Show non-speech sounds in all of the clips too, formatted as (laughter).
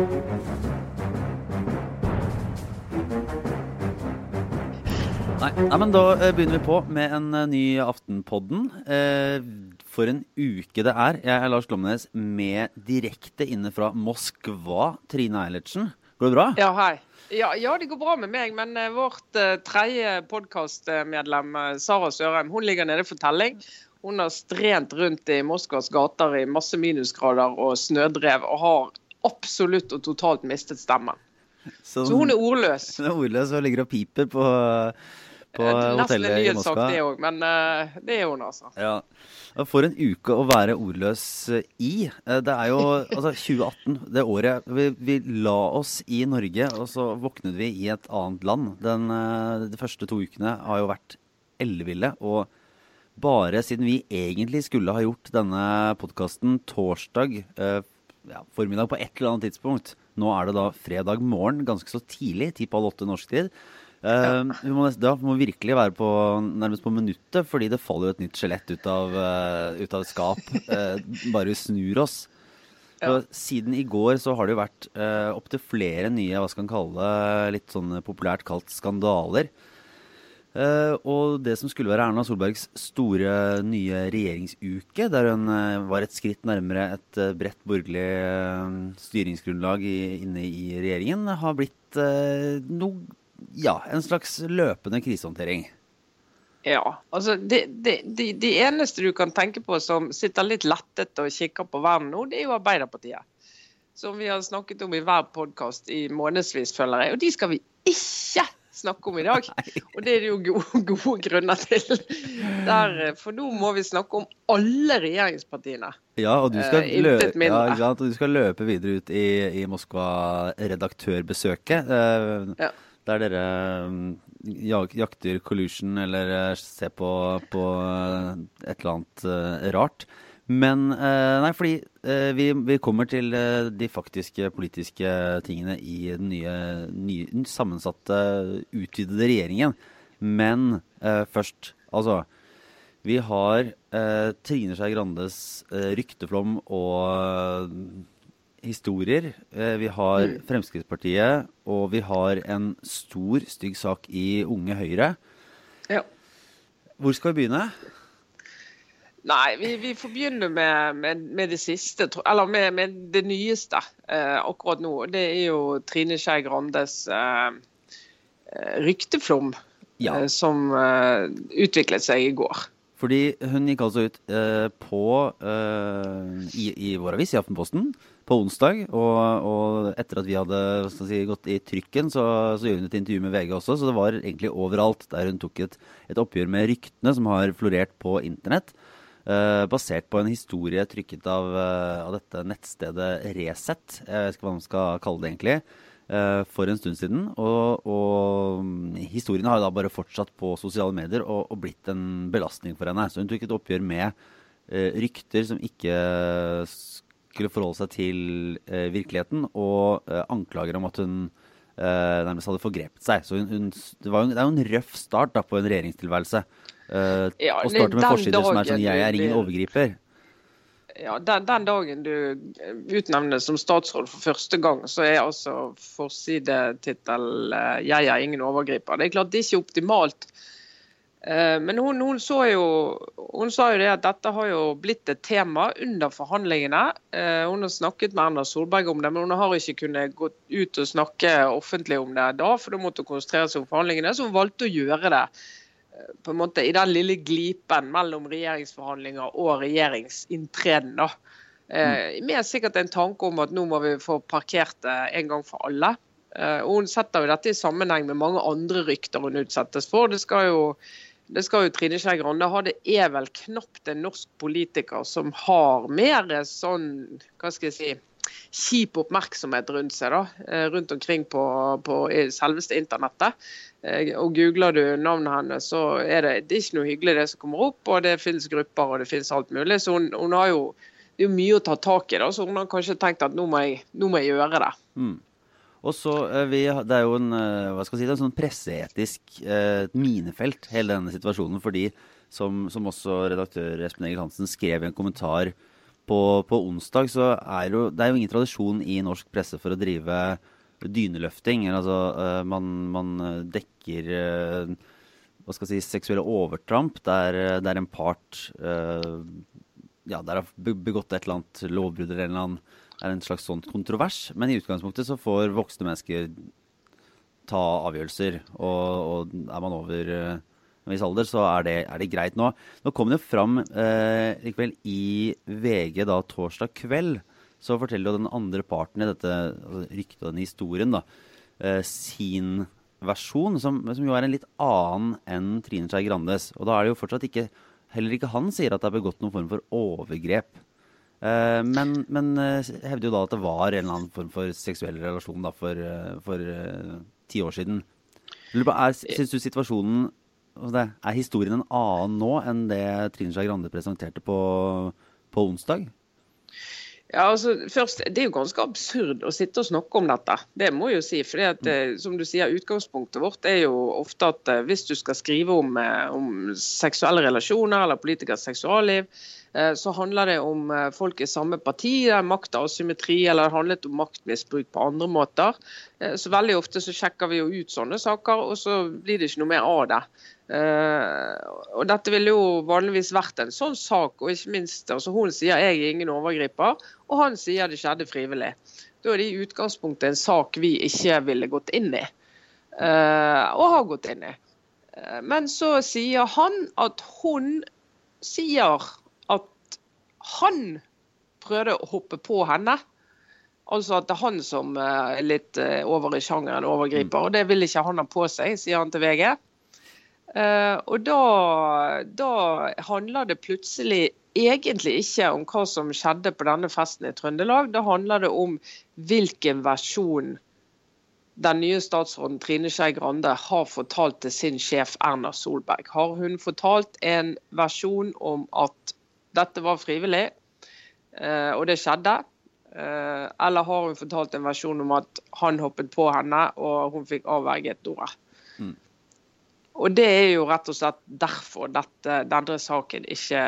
Nei, nei, men Da eh, begynner vi på med en eh, ny Aftenpodden. Eh, for en uke det er. Jeg er Lars Glomnes med direkte inne fra Moskva. Trine Eilertsen, går det bra? Ja, hei. Ja, ja, det går bra med meg, men vårt tredje podkastmedlem, Sara Sørheim, hun ligger nede for telling. Hun har strent rundt i Moskvas gater i masse minusgrader og snødrev, og har absolutt og totalt mistet stemmen. (laughs) Så, Så hun er ordløs. Hun er ordløs og ligger og piper på på hotellet i Moskva. Nesten en nyhetssak, det òg, men uh, det er hun, altså. Ja. For en uke å være ordløs eh, i. Eh, det er jo (laughs) altså 2018, det året vi, vi, la oss i Norge, og så våknet vi i et annet land. Den, de første to ukene har jo vært elleville. Og bare siden vi egentlig skulle ha gjort denne podkasten torsdag ja, formiddag på et eller annet tidspunkt, nå er det da fredag morgen ganske så tidlig, ti på halv åtte norsk tid. Uh, vi må, da må vi virkelig være på, nærmest på minuttet, fordi det faller jo et nytt skjelett ut, uh, ut, av skap uh, bare vi snur oss. Ja. Siden i går så har det jo vært uh, opptil flere nye hva skal man kalle det, litt sånn populært kalt skandaler. Uh, og det som skulle være Erna Solbergs store nye regjeringsuke, der hun uh, var et skritt nærmere et uh, bredt borgerlig styringsgrunnlag i, inne i regjeringen, har blitt noe ja, en slags løpende krisehåndtering. Ja. altså det, det, de, de, eneste du kan tenke på som sitter litt lettet og kikker på verden nå, det er jo Arbeiderpartiet. Som vi har snakket om i hver podkast i månedsvis, føler jeg. Og de skal vi ikke snakke om i dag. (laughs) Og det er det jo gode, (laughs) gode grunner til. Der, for nå må vi snakke om alle regjeringspartiene. Ja, og du skal, lø ja, du skal løpe videre ut i, i Moskva-redaktørbesøket. Eh, ja der dere mm, jakter collusion eller eh, ser på, på eh, et eller annet rart. Men uh, Nei, fordi uh, vi, vi, kommer til de faktiske politiske tingene i den nye, nye sammensatte, utvidede regjeringen. Men først, altså Vi har Trine Skei Grandes rykteflom og historier. Eh, vi har mm. Fremskrittspartiet, og vi har en stor, stygg sak i Unge Høyre. Ja. Hvor skal vi begynne? Nei, vi, vi får begynne med, med, med, det siste, eller med, med det nyeste eh, akkurat nå. Det er jo Trine Skei Grandes eh, eh rykteflom ja. eh, som eh, utviklet seg i går. Fordi hun gikk altså ut på i, i vår avis, i Aftenposten, på onsdag. Og, og, etter at vi hadde si, gått i trykken, så, så gjorde hun et intervju med VG også. Så det var egentlig overalt der hun tok et, et oppgjør med ryktene som har florert på internett. Uh, basert på en historie trykket av, uh, av, dette nettstedet Resett. Jeg vet ikke hva man skal kalle det egentlig. Uh, for en stund siden. Og, og um, historien har da bare fortsatt på sosiale medier og, og, blitt en belastning for henne. Så hun tok et oppgjør med rykter som ikke skulle forholde seg til eh, virkeligheten, og eh, anklager om at hun eh, nærmest hadde forgrepet seg. Så hun, hun, det, jo, det, er jo en røff start da, på en regjeringstilværelse. Eh, ja, og starte med forsider som er sånn 'jeg er ingen overgriper'. Ja, den, den, dagen du utnevnes som statsråd for første gang, så er altså forsidetittel eh, 'Jeg er ingen overgriper'. Det er klart det er ikke optimalt Eh, men hun, hun, jo, hun, sa jo det at dette har jo blitt et tema under forhandlingene. Hun har snakket med Erna Solberg om det, men hun har ikke kunnet gå ut og snakke offentlig om det da, for da måtte hun konsentrere seg om forhandlingene. Så hun valgte å gjøre det på en måte i den lille glipen mellom regjeringsforhandlinger og regjeringsinntreden. da. Mm. Med sikkert en tanke om at nå må vi få parkert det en gang for alle. Og hun setter jo dette i sammenheng med mange andre rykter hun utsettes for. Det skal jo det skal jo Trine Skei Grande ha. Det er vel knapt en norsk politiker som har mer sånn, hva skal jeg si, kjip oppmerksomhet rundt seg da, eh, rundt omkring på, på selveste internettet. Eh, og Googler du navnet hennes, så er det, det er ikke noe hyggelig det som kommer opp. og Det finnes grupper og det finnes alt mulig. Så hun, hun har jo, det er jo mye å ta tak i. da, Så hun har kanskje tenkt at nå må jeg, nå må jeg gjøre det. Mm. Og så, eh, vi, Det er jo en, hva skal jeg si, det er en sånn presseetisk minefelt, hele denne situasjonen. Fordi, som, som også redaktør Espen Egil Hansen skrev i en kommentar på, på, onsdag så er jo, det er jo ingen tradisjon i norsk presse for å drive dyneløfting. Altså, uh, man, man, dekker uh, hva skal jeg si, seksuelle overtramp der, der en part ja, der har begått et eller annet lovbrudd eller en eller annen er en slags sånn kontrovers. Men i utgangspunktet så får voksne mennesker ta avgjørelser. Og, og er man over en viss alder, så er det, er det greit nå. Nå kom det fram eh, likevel i VG da torsdag kveld, så forteller jo den andre parten i dette altså, ryktet og denne historien da, eh, sin versjon, som, som, jo er en litt annen enn Trine Skei Grandes. Og da er det jo fortsatt ikke Heller ikke han sier at det er begått noen form for overgrep. Eh, men, men eh, hevder jo da at det var en eller annen form for seksuell relasjon da, for, eh, for uh, ti år siden. Syns du situasjonen Altså, er historien en annen nå enn det Trine Skei Grande presenterte på, på onsdag? Ja, altså, først, Det er jo ganske absurd å sitte og snakke om dette. Det må jeg jo si. fordi at, mm. som du sier, Utgangspunktet vårt er jo ofte at eh, hvis du skal skrive om, eh, om seksuelle relasjoner eller politikers seksualliv, Eh, så handler det om eh, folk i samme parti, makt og asymmetri, eller det handlet om maktmisbruk på andre måter. Eh, så Veldig ofte så sjekker vi jo ut sånne saker, og så blir det ikke noe mer av det. Og Dette ville jo vanligvis vært en sånn sak, og ikke minst altså Hun sier jeg er ingen overgriper, og han sier det skjedde frivillig. Da er det i utgangspunktet en sak vi ikke ville gått inn i, og har gått inn i. Men så sier han at hun sier at han prøvde å hoppe på henne. Altså at det er han som eh, er litt eh, over i sjangeren overgriper. Og det vil ikke han ha på seg, sier han til VG. Eh, og da, da handler det plutselig egentlig ikke om hva som skjedde på denne festen i Trøndelag. Da handler det om hvilken versjon den nye statsråden Trine Skei Grande har fortalt til sin sjef Erna Solberg. Har hun fortalt en versjon om at dette var frivillig, eh, og det skjedde. Eh, eller har hun fortalt en versjon om at han hoppet på henne, og hun fikk avverget Dora. Og det er jo rett og slett derfor dette, denne saken ikke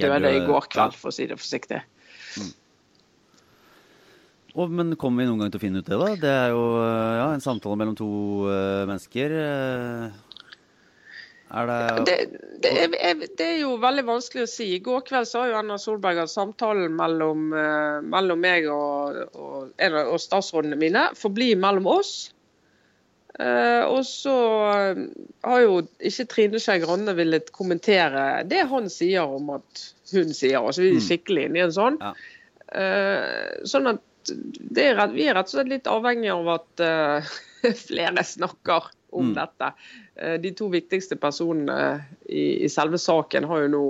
døde i går kveld, for å si det forsiktig. Mm. Oh, men kommer vi noen gang til å finne ut det, da? Det er jo ja, en samtale mellom to uh, mennesker. Uh, er det... Det, det, er, det, er, jo veldig vanskelig å si. I går kveld sa jo Erna Solberg at samtalen mellom, uh, mellom meg og, og, og, statsrådene mine forblir mellom oss. Uh, og så har jo ikke Trine Skei Grande villet kommentere det han sier om at hun sier. Altså vi er mm. skikkelig inne i en sånn. Ja. Uh, sånn at er, vi er rett og slett litt avhengig av at (laughs) flere snakker om mm. dette. Uh, de to viktigste personene i, i, selve saken har jo nå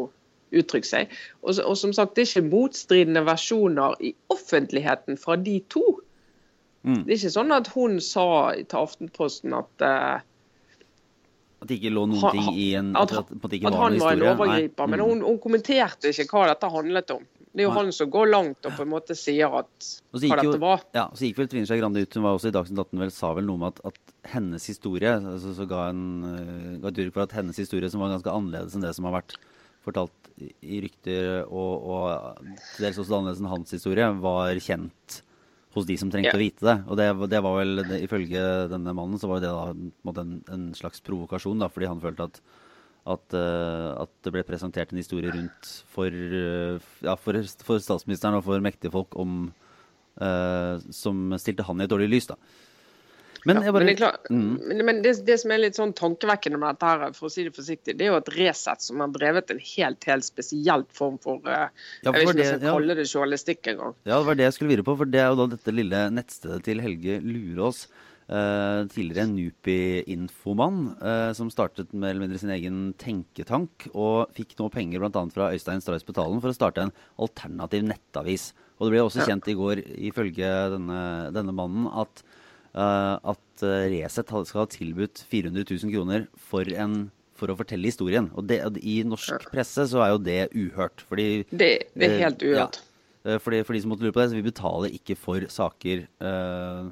uttrykt seg. Og, og, som sagt, det er ikke motstridende versjoner i offentligheten fra de to. Mm. Det er ikke sånn at hun sa til Aftenposten at uh, at det ikke lå noen ting i en At, at, at, at han var en overgriper. Nei. Men mm. hun, hun, kommenterte ikke hva dette handlet om. Det er jo han som går langt og på en måte sier at hva dette jo, var. Ja, Så gikk vel Trine Skei Grande ut hun var også i Dagsnytt 18 vel, sa vel noe om at, at hennes historie altså, så ga en uh, ga et for at hennes historie, som var ganske annerledes enn det som har vært fortalt i rykter, og, og til dels også annerledes enn hans historie, var kjent hos de som trengte ja. å vite det. Og det, det var vel, det, ifølge denne mannen, så var det da en, en slags provokasjon, da, fordi han følte at at, uh, at, det ble presentert en historie rundt for, uh, ja, for, for, statsministeren og for mektige folk om, uh, som stilte han i et dårlig lys. da. Men, ja, bare, men, det, klar, mm. men det, det, som er litt sånn tankevekkende med dette, her, for å si det forsiktig, det er jo at Resett som har drevet en helt helt spesielt form for ja, Jeg vet ikke om jeg skal kalle det journalistikk engang. Ja, det var det jeg skulle vire på. For det er jo da dette lille nettstedet til Helge Lurås Uh, tidligere NUPI-infomann, uh, som startet med eller mindre sin egen tenketank, og fikk nå penger bl.a. fra Øystein Stray Betalen for å starte en alternativ nettavis. Og det ble også kjent i går, ifølge denne, denne mannen, at, uh, at Resett skal ha tilbudt 400 000 kroner for, en, for å fortelle historien. Og det, i norsk presse så er jo det uhørt. Fordi Det, det er helt uhørt. Ja, fordi, for de som måtte lure på det, så vi betaler ikke for saker uh,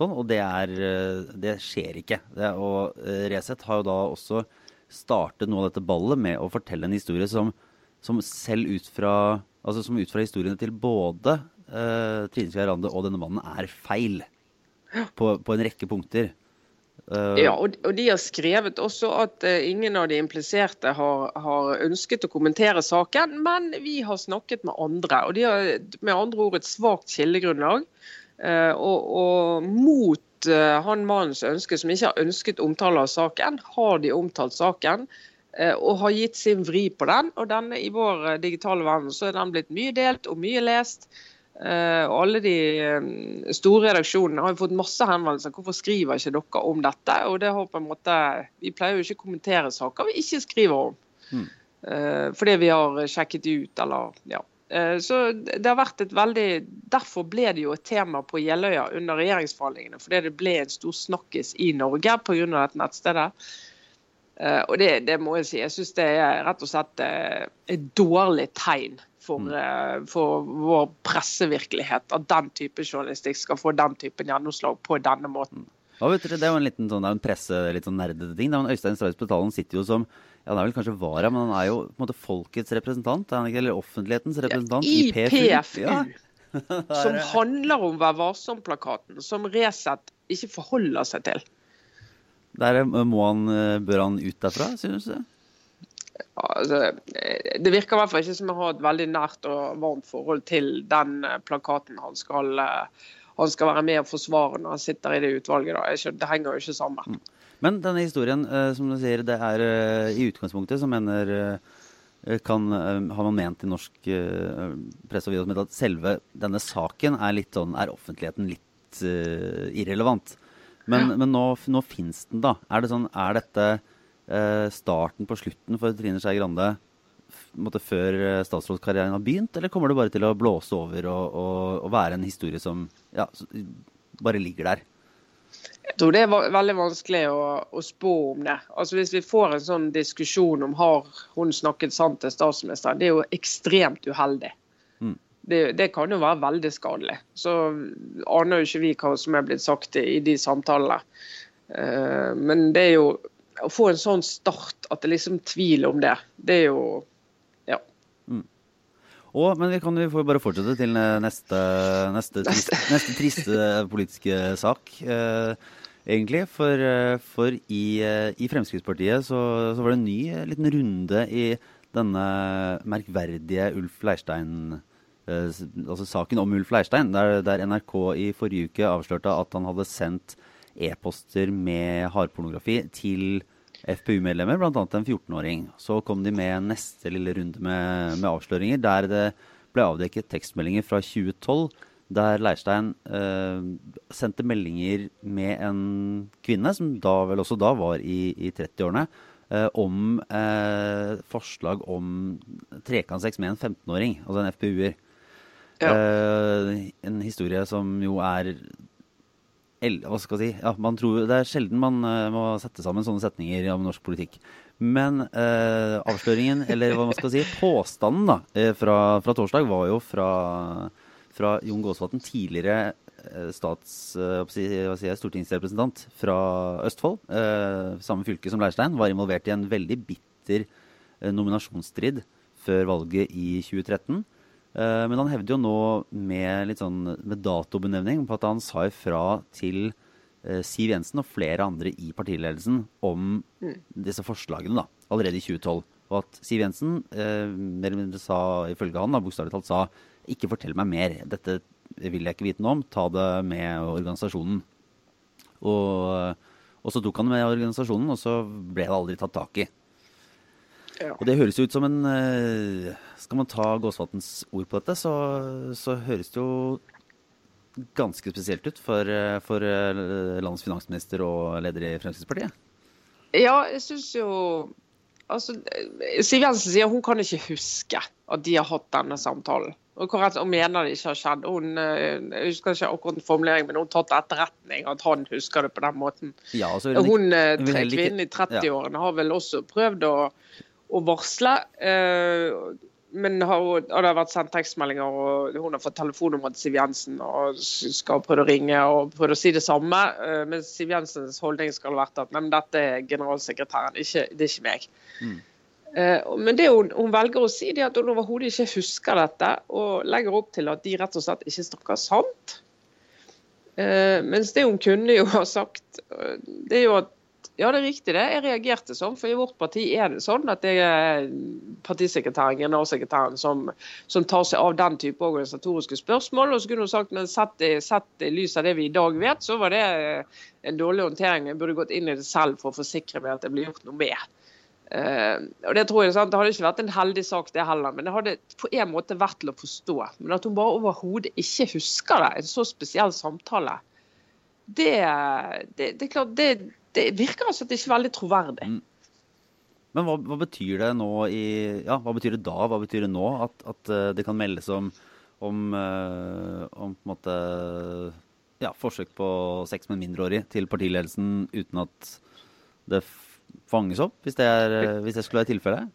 Sånn, og det, er, eh, det skjer ikke. Det, og eh, Resett har jo da også startet noe av dette ballet med å fortelle en historie som, som selv ut fra altså som ut fra historiene til både uh, Trine Skei Rande og denne mannen, er feil. På, på en rekke punkter. Uh, ja, og, de har skrevet også at uh, ingen av de impliserte har, har, ønsket å kommentere saken, men vi har snakket med andre. Og de har med andre ord et svakt kildegrunnlag. Uh, og, og, mot han mannens ønske, som ikke har ønsket omtale av saken, har de omtalt saken. Og har gitt sin vri på den. Og denne i vår digitale verden så er den blitt mye delt og mye lest. Uh, og alle de um, store redaksjonene har jo fått masse henvendelser. Hvorfor skriver ikke dere om dette? Og det har på en måte, Vi pleier jo ikke å kommentere saker vi ikke skriver om. Mm. Fordi vi har sjekket ut, eller ja. Så det har vært et veldig Derfor ble det jo et tema på Jeløya under regjeringsforhandlingene. Fordi det ble en stor snakkis i Norge pga. dette nettstedet. og det, det, må jeg si. Jeg syns det er rett og slett et dårlig tegn for, mm. Eh, for, vår pressevirkelighet at den type journalistikk skal få den typen gjennomslag på denne måten. Ja, vet dere, det er jo en liten sånn, er en presse, litt sånn nerdete ting. Er Øystein Strauss Betalen sitter jo som ja, han er vel kanskje vara, men han er jo på en måte folkets representant, eller offentlighetens representant ja, i PFU. PFU ja. som handler om Vær varsom-plakaten, som Resett ikke forholder seg til. Der må han, eh, Bør han ut derfra, synes du? Altså, det virker i hvert fall ikke som jeg har et veldig nært og varmt forhold til den eh, plakaten han skal, eh, han skal være med og forsvare når han sitter i det utvalget. Da. Det henger jo ikke sammen. Mm. Men denne historien, eh, som du sier, det er i utgangspunktet som mener kan, har man ment i norsk presse og videosmed at selve denne saken er, litt sånn, er offentligheten litt uh, irrelevant. Men, ja. men nå, nå fins den, da. Er det sånn, er dette Eh, starten på slutten for Trine Skei Grande før eh, statsrådskarrieren har begynt, eller kommer det bare til å blåse over og, og, og være en historie som ja, bare ligger der? Jeg tror det er veldig vanskelig å, å, spå om det. Altså Hvis vi får en sånn diskusjon om har hun snakket sant til statsministeren, det er jo ekstremt uheldig. Mm. Det, det, kan jo være veldig skadelig. Så aner jo ikke vi hva som er blitt sagt i, i de samtalene. Uh, men det er jo å få en sånn start at det liksom tvil om det, det er jo Ja. Mm. Og, men vi kan jo bare fortsette til neste, neste, trist, (laughs) neste triste politiske sak. Eh, egentlig. For, eh, for i, eh, i, Fremskrittspartiet så, så, var det en ny eh, liten runde i denne merkverdige Ulf Leirstein Altså saken om Ulf Leirstein, der, der NRK i forrige uke avslørte at han hadde sendt e-poster med hardpornografi til FPU-medlemmer, bl.a. en 14-åring. Så kom de med neste lille runde med, med, avsløringer, der det ble avdekket tekstmeldinger fra 2012 der Leirstein eh, sendte meldinger med en kvinne, som da vel også da var i, i 30-årene, eh, om eh, forslag om trekantsex med en 15-åring, altså en FPU-er. Ja. Eh, en historie som jo er hva skal jeg si, ja, man tror, Det er sjelden man uh, må sette sammen sånne setninger om norsk politikk. Men uh, avsløringen, eller hva man skal si, påstanden da, eh, fra, fra torsdag var jo fra, fra Jon Gåsvatn, tidligere stats, si, si, stortingsrepresentant fra Østfold, samme fylke som Leirstein, var involvert i en veldig bitter nominasjonsstrid før valget i 2013. Uh, men han hevder jo nå med, litt sånn, med datobenevning på at han sa ifra til uh, Siv Jensen og flere andre i partiledelsen om mm. disse forslagene da, allerede i 2012. Og at Siv Jensen uh, mer eller mindre sa, ifølge han, bokstavelig talt sa ikke fortell meg mer. Dette vil jeg ikke vite noe om. Ta det med organisasjonen. Og, og så tok han det med organisasjonen, og så ble det aldri tatt tak i. Ja. Og det høres jo ut som en eh, Skal man ta Gåsvatns ord på dette, så, så, høres det jo ganske spesielt ut for, eh, for eh, landets finansminister og leder i Fremskrittspartiet. Ja, jeg syns jo Altså, Siv Jensen sier hun kan ikke huske at de har hatt denne samtalen. Og hun mener det ikke har skjedd. Hun, jeg husker ikke akkurat formuleringen, men hun har tatt etterretning at han husker det på den måten. Ja, altså, hun, kvinnen i 30-årene, har vel også prøvd å å varsle. Eh, men har, og det vært sendt tekstmeldinger, og hun har fått telefonnummer til Siv Jensen og skal prøve å ringe og prøve å si det samme. Eh, men Siv Jensens holdning skal ha vært at men dette er generalsekretæren, ikke, det er ikke meg. Mm. Eh, men det hun, hun, velger å si, det er at hun overhodet ikke husker dette, og legger opp til at de rett og slett ikke snakker sant. Mens det hun kunne jo ha sagt, det er jo at ja, det er riktig det. Jeg reagerte sånn. For i vårt parti er det sånn at det er partisekretæren, generalsekretæren, som, som, tar seg av den type organisatoriske spørsmål. Og så kunne hun sagt men sett, sett i lys av det vi i dag vet, så var det en dårlig håndtering. Jeg burde gått inn i det selv for å forsikre meg at det blir gjort noe med. Uh, og Det tror jeg sant? Det hadde ikke vært en heldig sak, det heller, men det hadde på en måte vært til å forstå. Men at hun bare overhodet ikke husker det, en så spesiell samtale, det, det, det, klart, det, det virker altså at det ikke er veldig troverdig. Mm. Men hva, hva, betyr det nå i Ja, hva betyr det da? Hva betyr det nå at, at eh, det kan meldes om, om, uh, om på en måte ja, forsøk på sex med en mindreårig til partiledelsen uten at det fanges opp, hvis det, er, eh, hvis det skulle være tilfellet?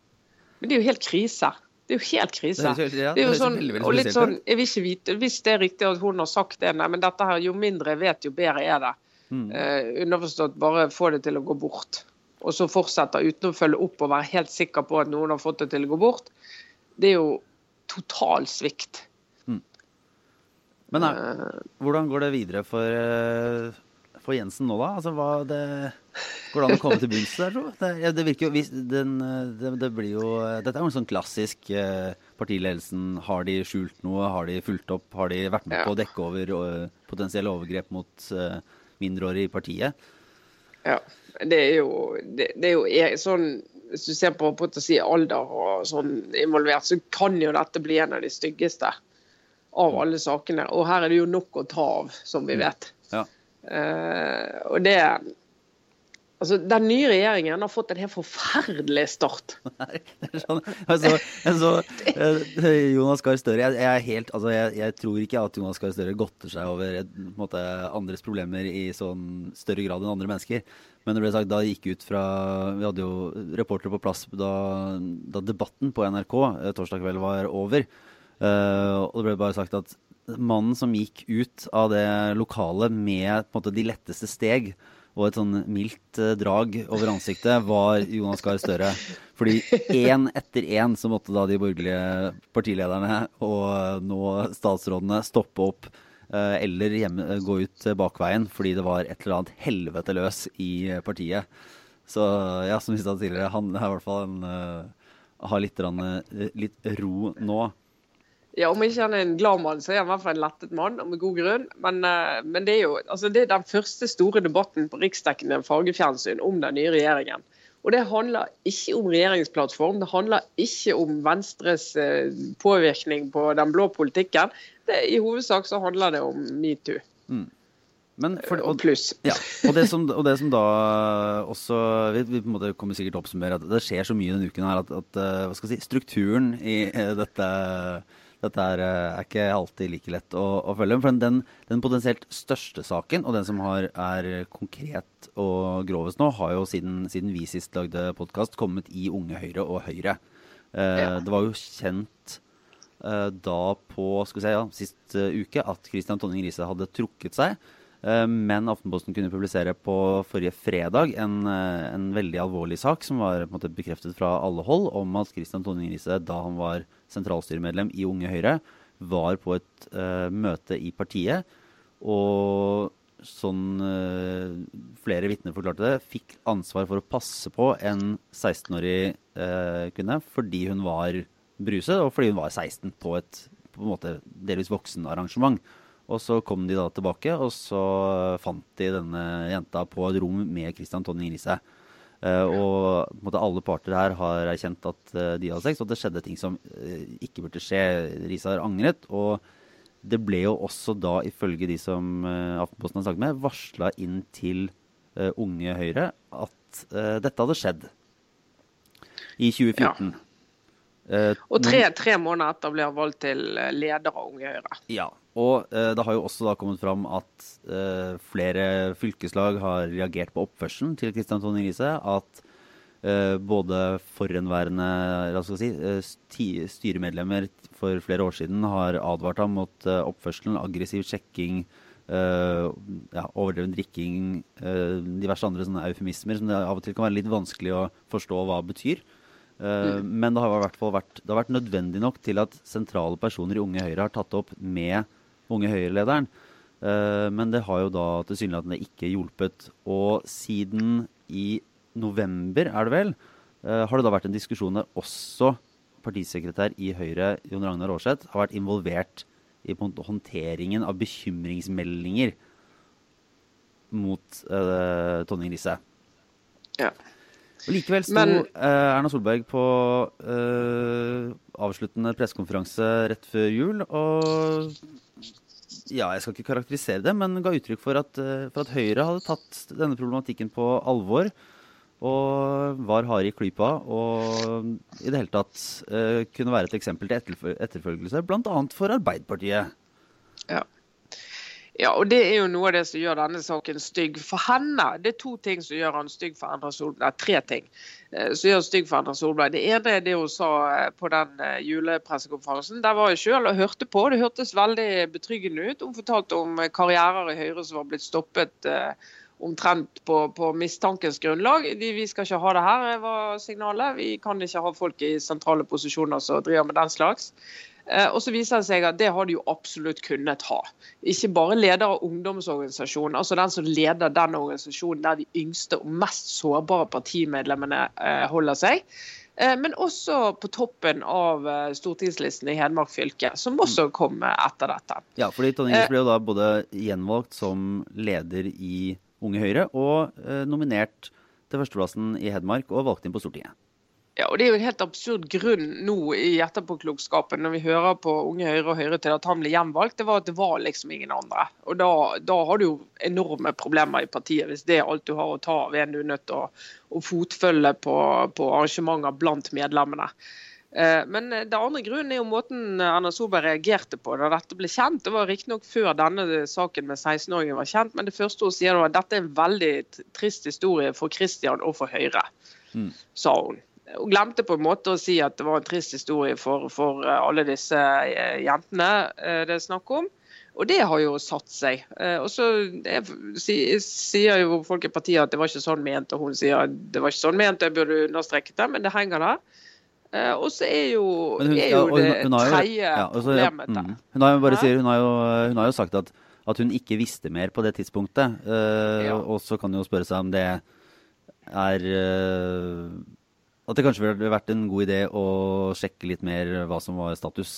Men det er jo helt krise. Det er jo helt krise. Det er, ja, det er jo sånn, og litt sånn, jeg vil ikke vite, Hvis det er riktig at hun har sagt det, nei, men dette her, jo mindre jeg vet, jo bedre er det. Mm. Uh, underforstått bare få det til å gå bort. Og så fortsette uten å følge opp og være helt sikker på at noen har fått det til å gå bort. Det er jo total svikt. Mm. Men er, hvordan går det videre for uh, for Jensen nå, da? Altså, hva det, Går det an å komme til bunns der, tro? Det, det, virker jo den, det, det, blir jo Dette er jo en sånn klassisk eh, partiledelsen. Har de skjult noe? Har de fulgt opp? Har de vært med på å dekke over potensielle overgrep mot uh, mindreårige i partiet? Ja. Det er jo, det, er jo sånn Hvis du ser på, på si alder og sånn involvert, så kan jo dette bli en av de styggeste av alle sakene. Og her er det jo nok å ta av, som vi mm. vet. Ja. Uh, og det Altså, Den nye regjeringen har fått en helt forferdelig start. (laughs) Nei, sånn, altså, altså, Jonas Gahr Støre jeg, jeg, helt, altså, jeg, jeg, tror ikke at Jonas Gahr Støre godter seg over måte, andres problemer i sånn større grad enn andre mennesker. Men det ble sagt, da gikk ut fra Vi hadde jo reportere på plass da, da debatten på NRK eh, torsdag kveld var over. Uh, og det ble bare sagt at mannen som gikk ut av det lokalet med måte, de letteste steg og et sånn mildt uh, drag over ansiktet, var Jonas Gahr Støre. Fordi én etter én så måtte da de borgerlige partilederne og nå statsrådene stoppe opp uh, eller hjemme, gå ut bakveien fordi det var et eller annet helvete løs i partiet. Så ja, som vi sa tidligere, han er i hvert fall en har litt, litt ro nå. Ja, Om ikke han er en glad mann, så er han i hvert fall en lettet mann, og med god grunn. Men, uh, men det er jo altså det er den første store debatten på riksdekkende fargefjernsyn om den nye regjeringen. Og Det handler ikke om regjeringsplattform, det handler ikke om Venstres uh, påvirkning på den blå politikken. Det, I hovedsak så handler det om metoo. Mm. For, og, pluss. Ja, (laughs) og, det som, og det som da også Vi, vi på en måte kommer sikkert til å oppsummere at det skjer så mye denne uken her at, at si, strukturen i dette dette er, eh, er, ikke alltid like lett å, å følge. For den, den, potensielt største saken, og den som har, er konkret og grovest nå, har jo siden, siden vi sist lagde podkast, kommet i Unge Høyre og Høyre. Eh, ja. Det var jo kjent eh, da på skal vi si, ja, sist uh, uke at Christian Tonning Riise hadde trukket seg. Eh, men Aftenposten kunne publisere på forrige fredag en, en veldig alvorlig sak som var måte, bekreftet fra alle hold, om at Christian Tonning Riise, da han var sentralstyremedlem i Unge Høyre, var på et uh, møte i partiet. Og sånn uh, flere vitner forklarte det, fikk ansvar for å passe på en 16-årig uh, eh, kvinne fordi hun var bruset, og fordi hun var 16 på et på en måte delvis voksenarrangement. Og så kom de da tilbake, og så fant de denne jenta på et rom med Christian Tonning Riise. Uh, og måte, alle parter her har erkjent at uh, de hadde sex, og det skjedde ting som uh, ikke burde skje. Riise har angret. Og det ble jo også da, ifølge de som Aftenposten har snakket med, varsla inn til Unge Høyre at dette hadde skjedd i 2014. Ja. Uh, og tre, tre, måneder etter ble han valgt til eh, leder av Unge Høyre. Ja, og eh, det har jo også da kommet fram at eh, flere fylkeslag har reagert på oppførselen til Kristian Tonning Riise. At både forhenværende si, styremedlemmer for flere år siden har advart ham mot oppførselen, aggressiv sjekking, ja, overdreven drikking, diverse andre sånne eufemismer som det av og til kan være litt vanskelig å forstå hva betyr. Uh, mm. Men det har, i hvert fall vært, det har vært nødvendig nok til at sentrale personer i Unge Høyre har tatt opp med Unge Høyre-lederen. Uh, men det har jo da tilsynelatende ikke hjulpet. Og siden i november, er det vel, uh, har det da vært en diskusjon der også partisekretær i Høyre, Jon Ragnar Aarseth, har vært involvert i håndteringen av bekymringsmeldinger mot Tonning Riise. Ja. Og Likevel sto Men, uh, Erna Solberg på uh, avsluttende pressekonferanse rett før jul og ja, jeg skal ikke karakterisere det, men ga uttrykk for at, uh, for at Høyre hadde tatt denne problematikken på alvor. Og var harde i klypa og i det hele tatt kunne være et eksempel til etterfølgelse, bl.a. for Arbeiderpartiet. Ja. Ja, og det er jo noe av det som gjør denne saken stygg for henne. Det er to ting som gjør han stygg for Erna Solberg. Tre ting eh, som gjør han stygg for Erna Solberg. Det ene er det hun sa eh, på den eh, julepressekonferansen. Der var jeg selv og hørte på. Det hørtes veldig betryggende ut. Hun fortalte om karrierer i Høyre som var blitt stoppet omtrent på, på mistankens grunnlag. De, vi skal ikke ha det her, var signalet. Vi kan ikke ha folk i sentrale posisjoner som driver med den slags. Eh, og så viser det seg at det har de jo absolutt kunnet ha. Ikke bare leder av ungdomsorganisasjonen, altså den som leder den organisasjonen der de yngste og mest sårbare partimedlemmene eh, holder seg. Eh, men også på toppen av stortingslisten i Hedmark fylke, som også mm. kom etter dette. Ja, fordi Tonje Ingers ble jo da både gjenvalgt som leder i Unge Høyre og nominert til førsteplassen i Hedmark og valgt inn på Stortinget. Ja, og Det er jo en helt absurd grunn nå i etterpåklokskapen når vi hører på Unge Høyre og Høyre til at han ble gjenvalgt. Det var at det var liksom ingen andre. Og Da, da har du jo enorme problemer i partiet hvis det er alt du har å ta av en du er nødt til å, å fotfølge på, på, arrangementer blant medlemmene. Eh, men det andre grunnen er jo måten Erna Solberg reagerte på da dette ble kjent. Det var riktignok før denne saken med 16-åringen var kjent, men det første hun sier var at dette er en veldig trist historie for Kristian og for Høyre, mm. sa hun. Hun glemte på en måte å si at det var en trist historie for, for eh, alle disse eh, jentene eh, det er snakk om. Og det har jo satt seg. Og så sier jo folk i partiet at det var ikke sånn ment, og hun sier at det var ikke sånn ment, jeg burde understreket det, men det henger der. Og så er jo, hun, er jo det tredje ja, problemet der. Mm, hun, har jo bare sier, hun, har jo, hun har jo sagt at, at, hun ikke visste mer på det tidspunktet. Uh, ja. Og så kan hun jo spørre seg om det er uh, at det kanskje ville vært en god idé å sjekke litt mer hva som var status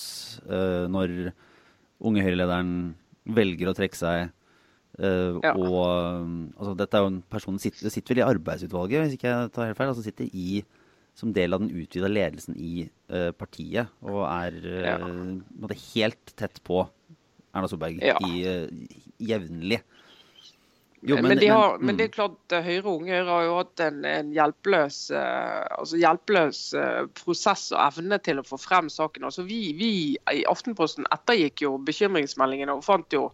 uh, når unge Høyre-lederen velger å trekke seg. Uh, ja. Og altså, dette er jo en person som sitter, sitter, vel i arbeidsutvalget, hvis ikke jeg tar helt feil. altså sitter i som del av den utvida ledelsen i uh, partiet og er ja. helt tett på Erna Solberg ja. jevnlig. Jo, men, men, de har, men, men, det er klart eh, Høyre Unge Høyre har jo hatt en, en hjelpeløs, uh, altså hjelpeløs prosess og evne til å få frem saken. Altså vi, vi i Aftenposten ettergikk jo bekymringsmeldingene og fant jo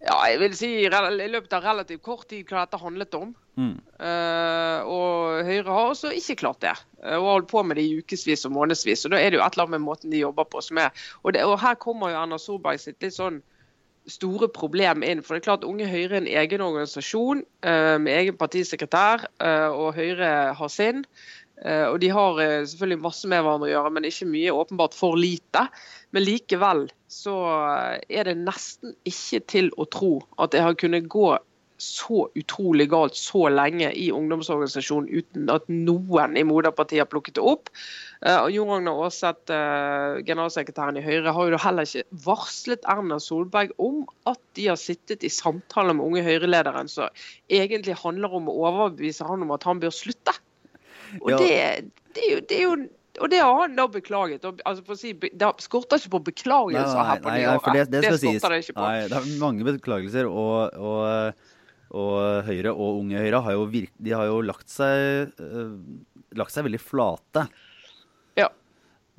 ja, jeg vil si i løpet av relativt kort tid hva dette handlet om. Mm. Uh, og Høyre har også ikke klart det. Og har holdt på med det i ukevis og månedsvis. Og da er det jo et eller annet med måten de jobber på som er Og, det, og her kommer jo Erna Solberg sitt litt sånn store problem inn. For det er klart Unge Høyre er en egen organisasjon uh, med egen partisekretær, uh, og Høyre har sin. Uh, og de har selvfølgelig masse med hverandre å gjøre, men ikke mye. Åpenbart for lite. Men likevel så er det nesten ikke til å tro at det har kunnet gå så utrolig galt så lenge i ungdomsorganisasjonen uten at noen i moderpartiet har plukket det opp. Uh, og Jon Ragnar Aarseth, uh, generalsekretæren i Høyre, har jo heller ikke varslet Erna Solberg om at de har sittet i samtaler med unge Høyre-lederen som egentlig handler om å overbevise han om at han bør slutte. Og det, det, er jo, det, er jo, og det har han da beklaget. Altså for å si, det skorter ikke på beklagelser her på nyåret. Det, det, det, skorter det ikke på. Nei, det er mange beklagelser. og, og og Høyre og Unge Høyre har jo, virk, de har jo lagt, seg, uh, lagt seg veldig flate. Ja.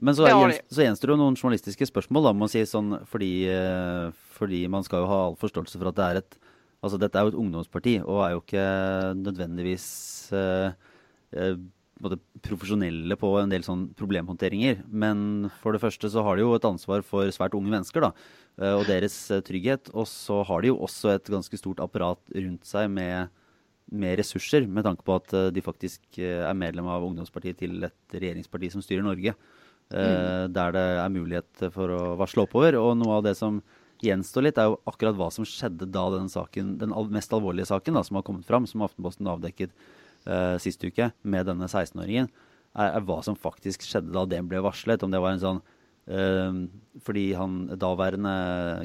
Men så, så gjenstår det jo noen journalistiske spørsmål, da, må man si, sånn, fordi, uh, fordi, man skal jo ha all forståelse for at det er et Altså, dette er jo et ungdomsparti, og er jo ikke nødvendigvis uh, profesjonelle på en del sånn problemhåndteringer. Men for det første så har de jo et ansvar for svært unge mennesker, da. Og deres trygghet. Og så har de jo også et ganske stort apparat rundt seg med med ressurser, med tanke på at de faktisk er medlem av ungdomspartiet til et regjeringsparti som styrer Norge. Mm. Der det er mulighet for å varsle oppover. Og noe av det som gjenstår litt, er jo akkurat hva som skjedde da den saken, den mest alvorlige saken da, som har kommet fram, som Aftenposten avdekket uh, sist uke med denne 16-åringen, er, er, hva som faktisk skjedde da den ble varslet. Om det var en sånn Fordi han daværende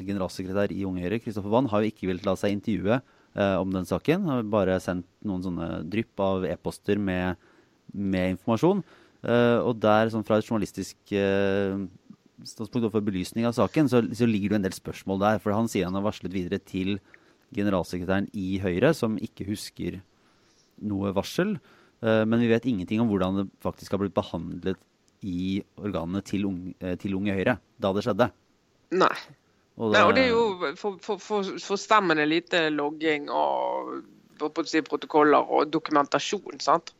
generalsekretær i Unge Høyre, Kristoffer Wann, har jo ikke villet la seg intervjue uh, om den saken. Har bare sendt noen sånne drypp av e-poster med, med, informasjon. og der, sånn fra et journalistisk standpunkt for belysning av saken, så, så, ligger det en del spørsmål der. For han sier han har varslet videre til generalsekretæren i Høyre, som ikke husker noe varsel. Men vi vet ingenting om hvordan det faktisk har blitt behandlet i organene til unge, uh, til unge Høyre da det skjedde. Nei. Og det, Nei, og det er jo for, for, for, forstemmende lite logging og si, protokoller og dokumentasjon. sant?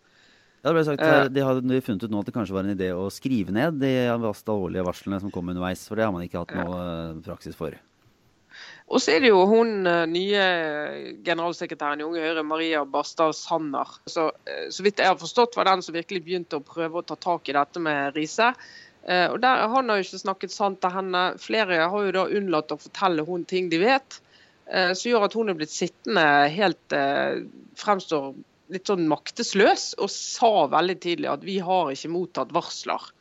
Ja, det ble sagt, uh, de har funnet ut nå at det kanskje var en idé å skrive ned de alvorlige varslene som kom underveis. For det har man ikke hatt noe uh, praksis for. Og så er det jo hun eh, nye generalsekretæren i Unge Høyre, Maria Barstad Sanner. Så, så vidt jeg har forstått, var den som virkelig begynte å prøve å ta tak i dette med Riise. Og der, Han har jo ikke snakket sant til henne. Flere har jo da unnlatt å fortelle hun ting de vet. Som gjør at hun er blitt sittende helt fremstår litt sånn maktesløs og sa veldig tidlig at vi har ikke mottatt varsler.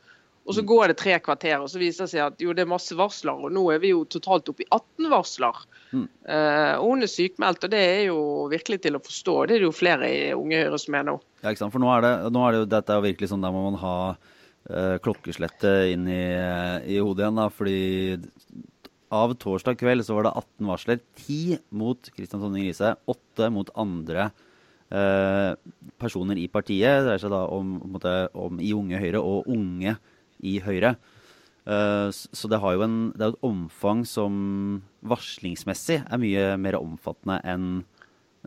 Og Så går det tre kvarter, og så viser det seg at jo, det er masse varsler. Og nå er vi jo totalt oppe i 18 varsler. Mm. Uh, og hun er sykmeldt, og det er jo virkelig til å forstå. Det er det jo flere i Unge Høyre som er nå. Ja, ikke sant. For nå er det, nå er det jo, dette er jo virkelig sånn der må man ha uh, klokkeslettet inn i, i, hodet igjen. da, fordi av torsdag kveld så var det 18 varsler. 10 mot Kristian Tonning Riise, 8 mot andre Eh, personer i partiet. Det dreier seg da om, om, om, i Unge Høyre og unge i Høyre. Uh, så det har jo en, det er et omfang som varslingsmessig er mye mer omfattende enn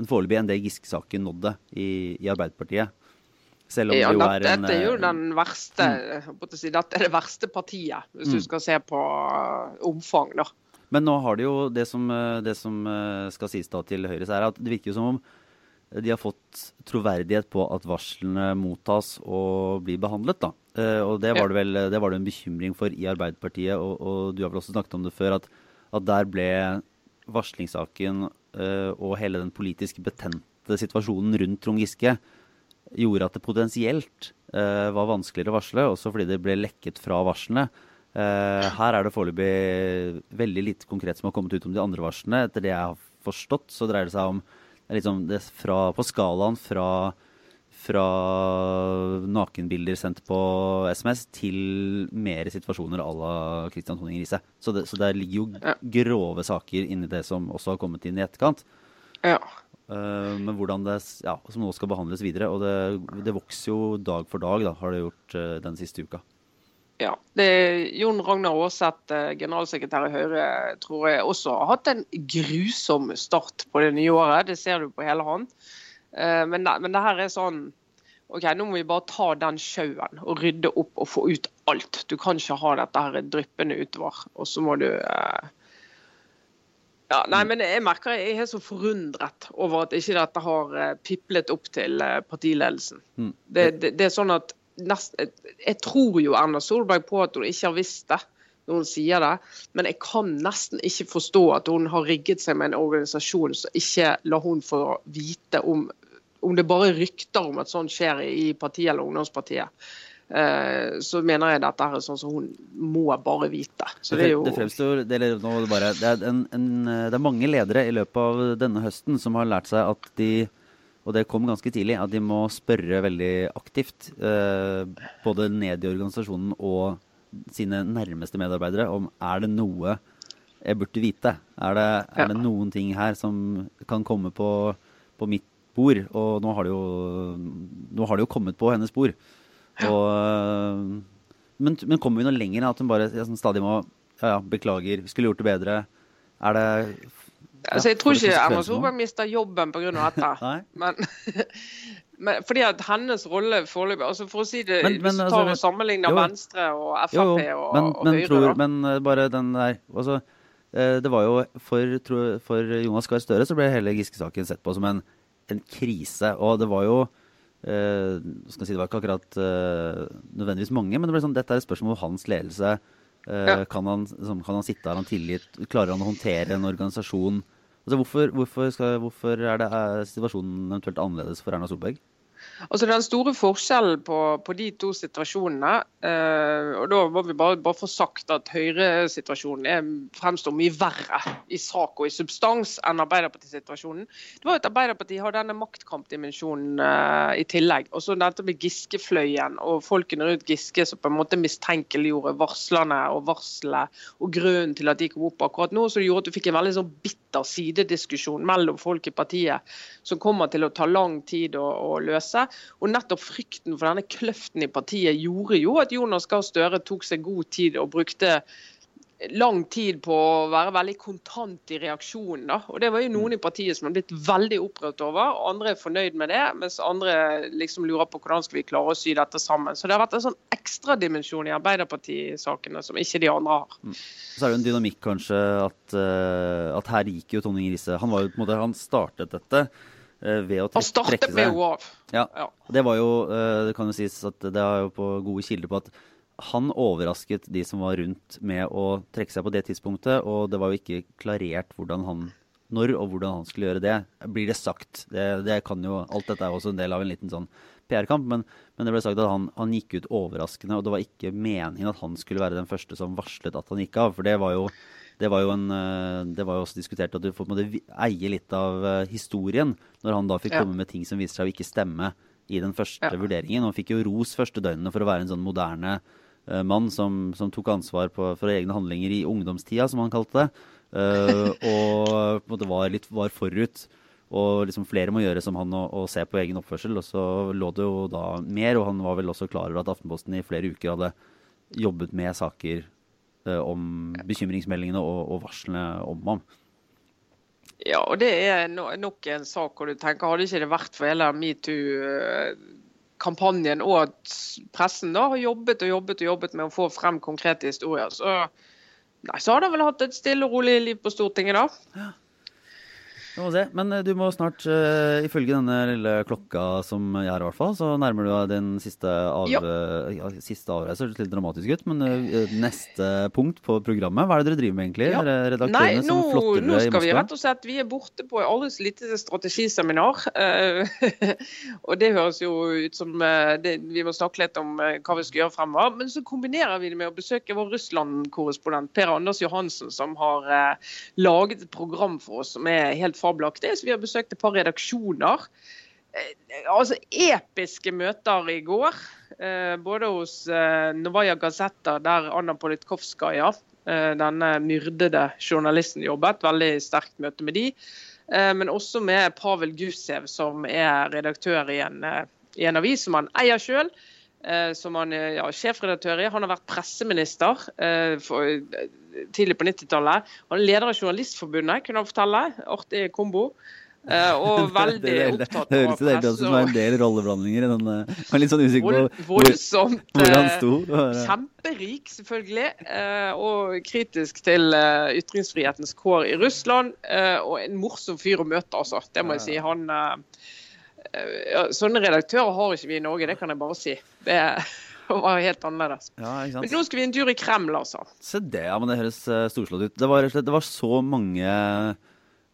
en foreløpig enn det Giske-saken nådde i, i, Arbeiderpartiet. Selv om ja, det jo er en Dette er jo eh, den verste mm. si, Dette er det verste partiet, hvis mm. du skal se på omfang, da. Men nå har det jo det som, det som skal sies da til Høyre, så er at det virker jo som om de har fått troverdighet på at varslene mottas og blir behandlet. da. Eh, og det var det vel det var det en bekymring for i Arbeiderpartiet, og, og, du har vel også snakket om det før, at, at der ble varslingssaken uh, og hele den politisk betente situasjonen rundt Trond Giske gjorde at det potensielt uh, var vanskeligere å varsle, også fordi det ble lekket fra varslene. Uh, her er det foreløpig veldig lite konkret som har kommet ut om de andre varslene. Etter det jeg har forstått, så dreier det seg om liksom fra, på skalaen fra, fra nakenbilder sendt på SMS til mer situasjoner à la Christian Tonning Riise. Så, så der ligger jo ja. grove saker inni det som også har kommet inn i etterkant. Ja. Uh, men hvordan det ja, som nå skal behandles videre. Og det, det vokser jo dag for dag, da, har det gjort uh, den siste uka. Ja, det Jon Ragnar Aaseth, eh, generalsekretær i Høyre, tror jeg også har hatt en grusom start på det nye året. Det ser du på hele hånd. Eh, men men det her er sånn OK, nå må vi bare ta den sjauen og rydde opp og få ut alt. Du kan ikke ha dette her dryppende utover. Og så må du eh, ja, nei, men Jeg merker jeg er så forundret over at ikke dette har piplet opp til partiledelsen. Mm. Det, det, det er sånn at nest, Jeg tror jo Erna Solberg på at hun ikke har visst det når hun sier det, men jeg kan nesten ikke forstå at hun har rigget seg med en organisasjon som ikke lar hun få vite om om det bare rykter om at sånt skjer i partiet eller ungdomspartiet. Eh, så mener jeg dette er sånn som hun må bare vite. Så det, er jo... det fremstår det er, bare, det, er en, en, det er mange ledere i løpet av denne høsten som har lært seg at de og det kom ganske tidlig, at de må spørre veldig aktivt. Eh, både ned i organisasjonen og sine nærmeste medarbeidere om er det noe jeg burde vite. Er det, er det noen ting her som kan komme på, på, mitt bord? Og nå har det jo, nå har det jo kommet på hennes bord. Og, men, men, kommer vi noe lenger enn at hun bare sånn stadig må ja, ja, beklager, skulle gjort det bedre? Er det Altså, jeg tror ikke Erna Solberg mister jobben pga. dette. (laughs) men, (laughs) men, fordi at hennes rolle foreløpig altså For å si det, men, Hvis du tar altså, og sammenligner Venstre og Frp jo, jo, og, men, og Høyre tror, Men eh, bare den der altså, eh, Det var jo for, for Jonas Gahr Støre så ble hele Giske-saken sett på som en en krise. Og det var jo eh, skal si, Det var ikke akkurat eh, nødvendigvis mange, men det ble sånn, dette er et spørsmål om hans ledelse. Eh, Ja. kan, han, liksom, kan han sitte, har han tillit, klarer han å håndtere en organisasjon? Altså, hvorfor, hvorfor, skal, hvorfor er, det, er situasjonen eventuelt annerledes for Erna Solberg? Altså Den store forskjellen på, på de to situasjonene eh, og Da må vi bare, bare få sagt at Høyre-situasjonen fremstår mye verre i sak og i substans enn Arbeiderparti-situasjonen. Det var at Arbeiderpartiet har denne maktkampdimensjonen eh, i tillegg. Og så dette med Giske-fløyen og folkene rundt Giske som på en måte mistenkeliggjorde varslerne og varselet og grunnen til at de kom opp akkurat nå. Det gjorde at du fikk en veldig sånn bitter sidediskusjon mellom folk i partiet som kommer til å ta lang tid å, å løse. Og nettopp frykten for denne kløften i partiet gjorde jo at Jonas Gahr Støre tok seg god tid og brukte lang tid på å være veldig kontant i reaksjonen. Da. Og Det var jo noen i partiet som har blitt veldig opprørt over, og andre er fornøyd med det, mens andre liksom lurer på hvordan skal vi klare å sy dette sammen. Så det har vært en sånn ekstradimensjon i Arbeiderpartisakene som ikke de andre har. Så er det en dynamikk kanskje at, eh, at her gikk jo Tonning Riise Han var jo på en måte, han startet dette ved å Han startet trekke med henne av. Ja. Ja. Det var jo, eh, det kan jo sies at det er jo på gode kilder på at han overrasket de som var rundt med å trekke seg på det tidspunktet, og det var jo ikke klarert hvordan han når og hvordan han skulle gjøre det. Blir det sagt? Det, det kan jo, Alt dette er også en del av en liten sånn PR-kamp, men, men det ble sagt at han, han gikk ut overraskende, og det var ikke meningen at han skulle være den første som varslet at han gikk av. For det var jo, det var jo, en, eh, det var jo også diskutert at du får eie litt av eh, historien, når han da fikk Ja. komme med ting som viste seg å ikke stemme i den første Ja. vurderingen. Han fikk jo ros første døgnene for å være en sånn moderne uh, mann som, som tok ansvar på, for egne handlinger i ungdomstida, som han kalte det. Uh, og på en måte var litt var forut. Og liksom flere må gjøre som han og, og se på egen oppførsel. Og så lå det jo da mer, og han var vel også klar over at Aftenposten i flere uker hadde jobbet med saker om bekymringsmeldingene og, og varslene om ham. Ja, og det er no nok en sak hvor du tenker, hadde ikke det vært for hele metoo-kampanjen og at pressen da har jobbet og jobbet og jobbet med å få frem konkrete historier, så, nei, så har de vel hatt et stille og rolig liv på Stortinget da. Vi må se. Men eh, du må snart, uh, ifølge denne lille klokka som jeg har i hvert fall, så nærmer du deg den siste, av, Ja. siste avreise. Det høres litt dramatisk ut, men uh, neste punkt på programmet, hva er det dere driver med egentlig? Ja. Dere Nei, nå, som flotter nå dere i skal vi rett og slett Vi er borte på så lite strategiseminar. (laughs) og det høres jo ut som det, Vi må snakke litt om hva vi skal gjøre fremover. Men så kombinerer vi det med å besøke vår Russland-korrespondent Per Anders Johansen, som har uh, laget et program for oss som er helt fabelaktig. Så vi har besøkt et par redaksjoner. Eh, altså episke møter i går. Eh, både hos eh, Novaja Gazeta, der Anna Politkovskaja, denne myrdede journalisten, jobbet. Veldig sterkt møte med de. Men også med Pavel Gusev, som er redaktør i en, i en avis som han eier sjøl. Som han ja, sjefredaktør i. Han har vært presseminister eh, for, tidlig på 90-tallet. Han er leder av Journalistforbundet, kunne han fortelle. Artig kombo. Eh, og (laughs) veldig det, det, opptatt det av høres ut som det er en del rolleblandinger den. eh, Jeg var litt sånn usikker på voldsomt. hvor han eh, sto. Kjemperik, selvfølgelig, og kritisk til ytringsfrihetens kår i Russland. Og en morsom fyr å møte, altså. Det må jeg si. Han Sånne redaktører har ikke vi i Norge, det kan jeg bare si. Det (laughs) var helt annerledes. Ja, Men nå skal vi en tur i Kreml, altså. Se det, ja, men det høres eh, storslått ut. Det var og det var så mange eh,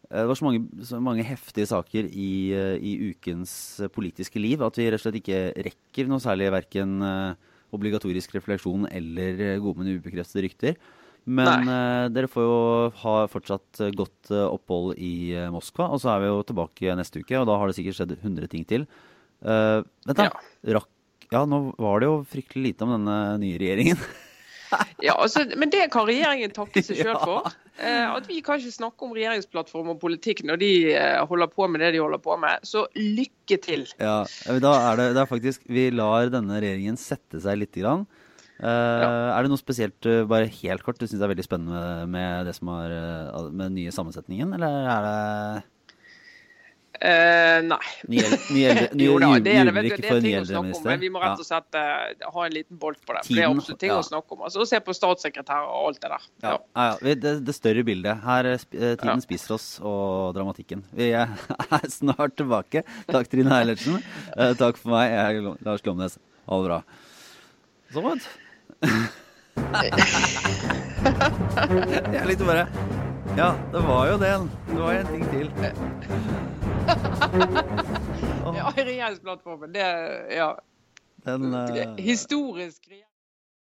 det var så mange, så mange heftige saker i, eh, i ukens politiske liv at vi rett og slett ikke rekker noe særlig verken obligatorisk refleksjon eller gode, men ubekreftede rykter. Men uh, dere får jo ha fortsatt godt uh, opphold i uh, Moskva, og så er vi jo tilbake neste uke, og da har det sikkert skjedd 100 ting til. Vent da, rakk Ja, nå var det jo fryktelig lite om denne nye regjeringen. (laughs) Ja, altså, Men det kan regjeringen takke seg sjøl (laughs) for. Eh, at vi kan ikke snakke om regjeringsplattform og politikk når de eh, holder på med det de holder på med. Så lykke til. Ja, da er det, det er faktisk Vi lar denne regjeringen sette seg lite grann. Eh, Er det noe spesielt, eh, bare helt kort, du syns er veldig spennende med det som har eh, med den nye sammensetningen, eller er det Eh, nei. Nye, nye, (laughs) nye Jo da, det er det, vet du, det er ting å snakke om, men vi må rett og slett uh, ha en liten bolt på det. Tiden, det er også ting ja. å snakke om. Altså, se på statssekretærer og alt det der. Ja, Ja. Det, det større bildet. Her eh, Tiden spiser oss, og dramatikken. Vi er (laughs) snart tilbake. Takk, Trine Eilertsen. Uh, (laughs) takk for meg. Jeg er Lars Glomnes. Ha det bra. Så godt. Jeg likte bare Ja, det var jo den. Det var en ting til. Ja, (laughs) regjeringsplattformen, det ja, den eh, Historisk regjering.